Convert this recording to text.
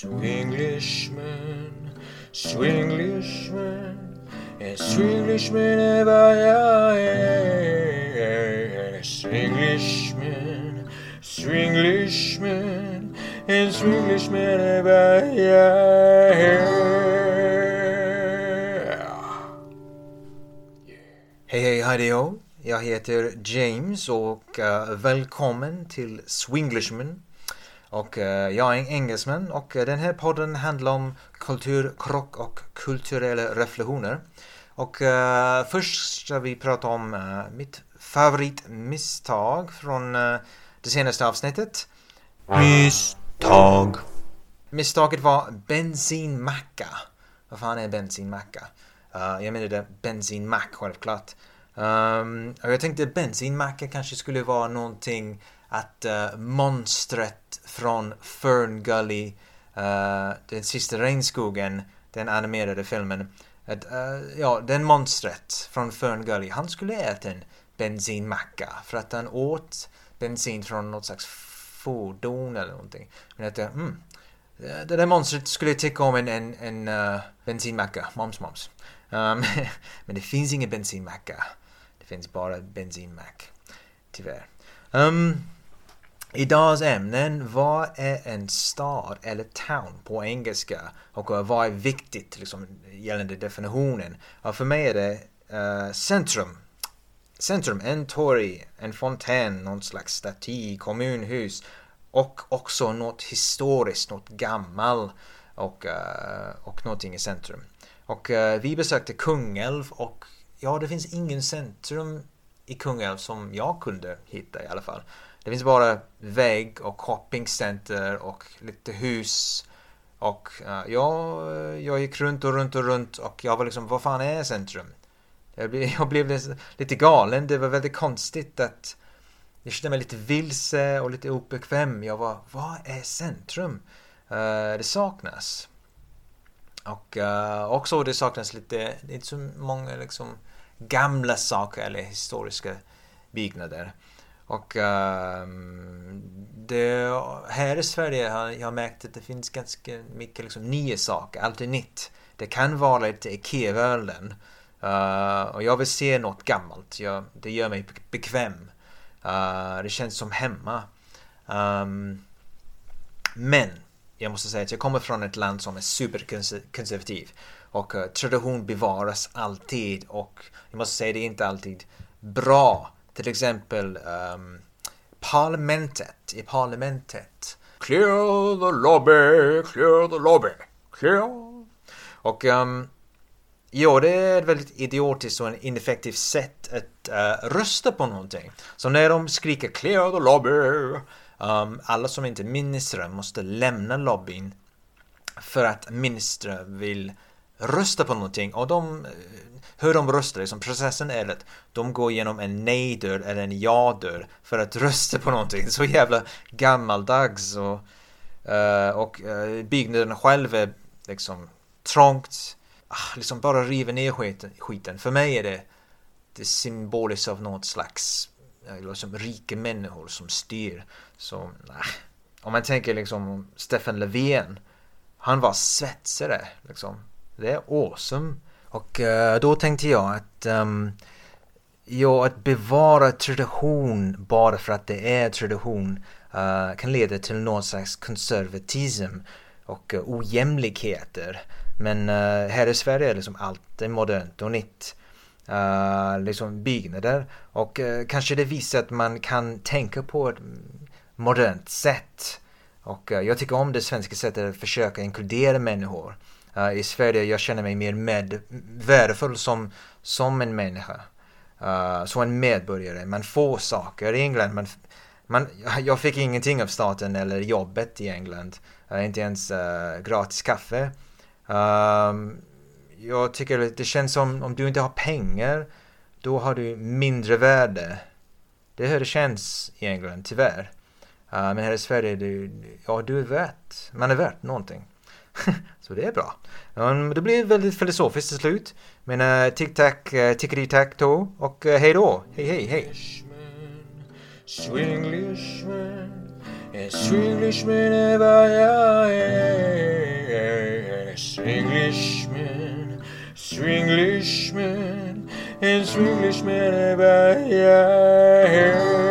Swinglishman, Swinglishman, and Swinglishman ever yeah, Swinglishman, Swinglishman, and Swinglishman ever Hej hej ho. Jag heter James och uh, välkommen till Swinglishman och uh, jag är en engelsman och uh, den här podden handlar om kulturkrock och kulturella reflektioner. Och uh, först ska vi prata om mitt favoritmisstag från det senaste avsnittet. Misstag. Misstaget var bensinmacka. Vad fan är bensinmacka? Uh, jag menade bensinmack självklart. Um, och jag tänkte bensinmacka kanske skulle vara någonting att uh, monstret från Fern Gully, uh, den sista regnskogen, den animerade filmen. Att, uh, ja, den monstret från Fern Gully, han skulle äta en bensinmacka för att han åt bensin från något slags fordon eller någonting. Men att, mm, det där monstret skulle tycka om en, en, en uh, bensinmacka, moms moms. Um, men det finns ingen bensinmacka. Det finns bara bensinmack. Tyvärr. Um, Idagens ämnen, vad är en stad eller town på engelska? Och eh, vad är viktigt liksom, gällande definitionen? Och för mig är det uh, centrum. Centrum, en torg, en fontän, någon slags staty, kommunhus och också något historiskt, något gammalt och, uh, och någonting i centrum. Och uh, vi besökte Kungälv och ja, det finns ingen centrum i Kungälv som jag kunde hitta i alla fall. Det finns bara vägg och shoppingcenter och lite hus. Och eh, uh, jag, jag gick runt och runt och runt och jag var liksom, vad fan är centrum? Jag blev, jag blev lite galen. Det var väldigt konstigt att jag kände mig lite vilse och lite obekväm. Jag var, vad är centrum? Uh, det saknas. Och uh, också det saknas lite, det är inte så många liksom gamla saker eller historiska byggnader. Och ehm, det, här i Sverige har jag märkt att det finns ganska mycket liksom, nya saker, allt är nytt. Det kan vara lite IKEA-världen. Uh, eh, och jag vill se något gammalt. Jag, det gör mig bekväm. Uh, det känns som hemma. Um, men jag måste säga att jag kommer från ett land som är superkonservativ. Och uh, tradition bevaras alltid och jag måste säga det är inte alltid bra. Till exempel um, parlamentet, i parlamentet. Clear the lobby, clear the lobby, clear. Och um, Ja, det är ett väldigt idiotiskt och en ineffektivt sätt att uh, rösta på någonting. Så när de skriker “clear the lobby” um, alla som inte är ministrar måste lämna lobbyn för att ministrar vill rösta på någonting och de eh, hur de röstar, liksom processen är att de går igenom en nej-dörr eller en ja-dörr för att rösta på någonting. Så jävla gammaldags och, uh, och uh, byggnaden själv är liksom trångt. Ah, liksom bara river ner skiten, skiten. För mig är det, det symboliskt av något slags liksom, rika människor som styr. Så, nah. Om man tänker liksom Stefan Löfven. Han var svetsare liksom. Det är awesome. Och eh, då tänkte jag att um, ja, att bevara tradition bara för att det är tradition uh, kan leda till någon slags konservatism och uh, ojämlikheter. Men uh, här i Sverige är liksom allt är modernt och nytt. Uh, liksom byggnader och uh, kanske det visar att man kan tänka på ett modernt sätt. Och uh, jag tycker om det svenska sättet att försöka inkludera människor. Uh, I Sverige jag känner mig mer med, värdefull som, som en människa. Uh, som en medborgare. Man får saker i England. Man, man, jag fick ingenting av staten eller jobbet i England. Uh, inte ens gratis kaffe. Um, jag tycker det känns som om du inte har pengar, då har du mindre värde. Det är hur det känns i England, tyvärr. Uh, men här i Sverige, du, ja, du är värt, man är värt någonting. Så det är bra. Det blir väldigt filosofiskt till slut. Men eh, tic-tac, tickety-tac-toe eh, och eh, hej då. Hej, hej, hej. Swinglishman, en Swinglishman, swinglishman. En swinglishman är vad jag är.